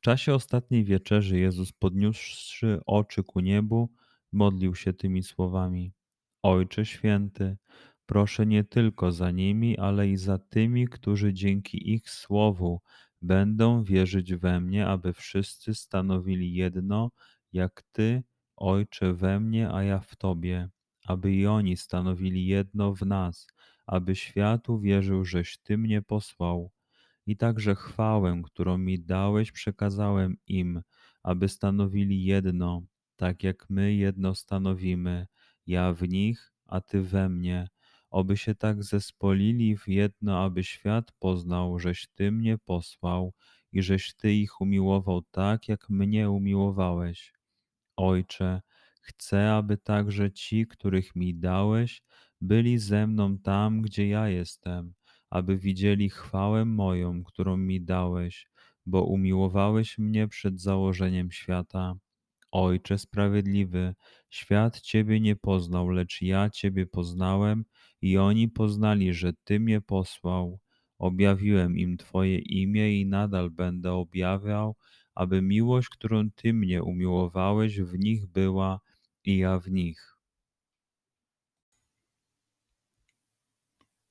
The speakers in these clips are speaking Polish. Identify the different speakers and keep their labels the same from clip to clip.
Speaker 1: W czasie ostatniej wieczerzy Jezus, podniósłszy oczy ku niebu, modlił się tymi słowami: Ojcze święty, proszę nie tylko za nimi, ale i za tymi, którzy dzięki ich słowu będą wierzyć we mnie, aby wszyscy stanowili jedno, jak Ty, Ojcze, we mnie, a ja w Tobie, aby i oni stanowili jedno w nas, aby świat uwierzył, żeś Ty mnie posłał i także chwałę, którą mi dałeś, przekazałem im, aby stanowili jedno, tak jak my jedno stanowimy, ja w nich, a Ty we mnie, oby się tak zespolili w jedno, aby świat poznał, żeś Ty mnie posłał i żeś Ty ich umiłował tak, jak mnie umiłowałeś. Ojcze, chcę, aby także ci, których mi dałeś, byli ze mną tam, gdzie ja jestem, aby widzieli chwałę moją, którą mi dałeś, bo umiłowałeś mnie przed założeniem świata. Ojcze sprawiedliwy, świat Ciebie nie poznał, lecz ja Ciebie poznałem i oni poznali, że Ty mnie posłał. Objawiłem im Twoje imię i nadal będę objawiał, aby miłość, którą Ty mnie umiłowałeś, w nich była i ja w nich.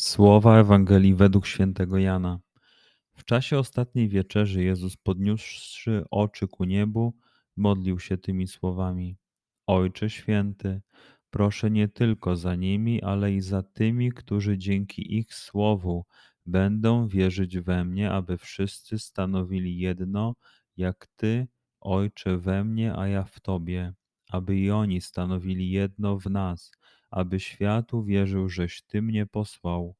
Speaker 1: Słowa Ewangelii według świętego Jana. W czasie ostatniej wieczerzy Jezus, podniósłszy oczy ku niebu, modlił się tymi słowami: Ojcze święty, proszę nie tylko za nimi, ale i za tymi, którzy dzięki ich słowu będą wierzyć we mnie, aby wszyscy stanowili jedno, jak Ty, Ojcze, we mnie, a ja w Tobie, aby i oni stanowili jedno w nas aby świat uwierzył, żeś Ty mnie posłał.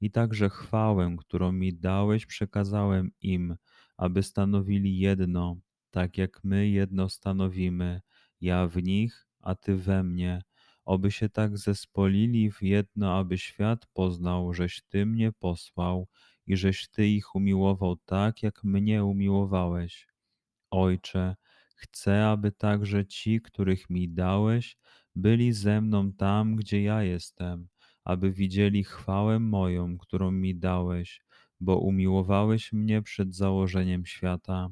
Speaker 1: I także chwałę, którą mi dałeś, przekazałem im, aby stanowili jedno, tak jak my jedno stanowimy, ja w nich, a Ty we mnie, oby się tak zespolili w jedno, aby świat poznał, żeś Ty mnie posłał i żeś Ty ich umiłował tak, jak mnie umiłowałeś. Ojcze, chcę, aby także ci, których mi dałeś, byli ze mną tam, gdzie ja jestem, aby widzieli chwałę moją, którą mi dałeś, bo umiłowałeś mnie przed założeniem świata.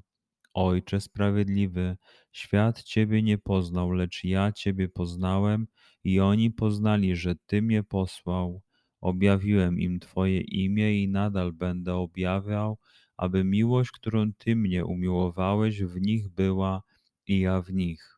Speaker 1: Ojcze sprawiedliwy, świat Ciebie nie poznał, lecz ja Ciebie poznałem i oni poznali, że Ty mnie posłał. Objawiłem im Twoje imię i nadal będę objawiał, aby miłość, którą Ty mnie umiłowałeś, w nich była i ja w nich.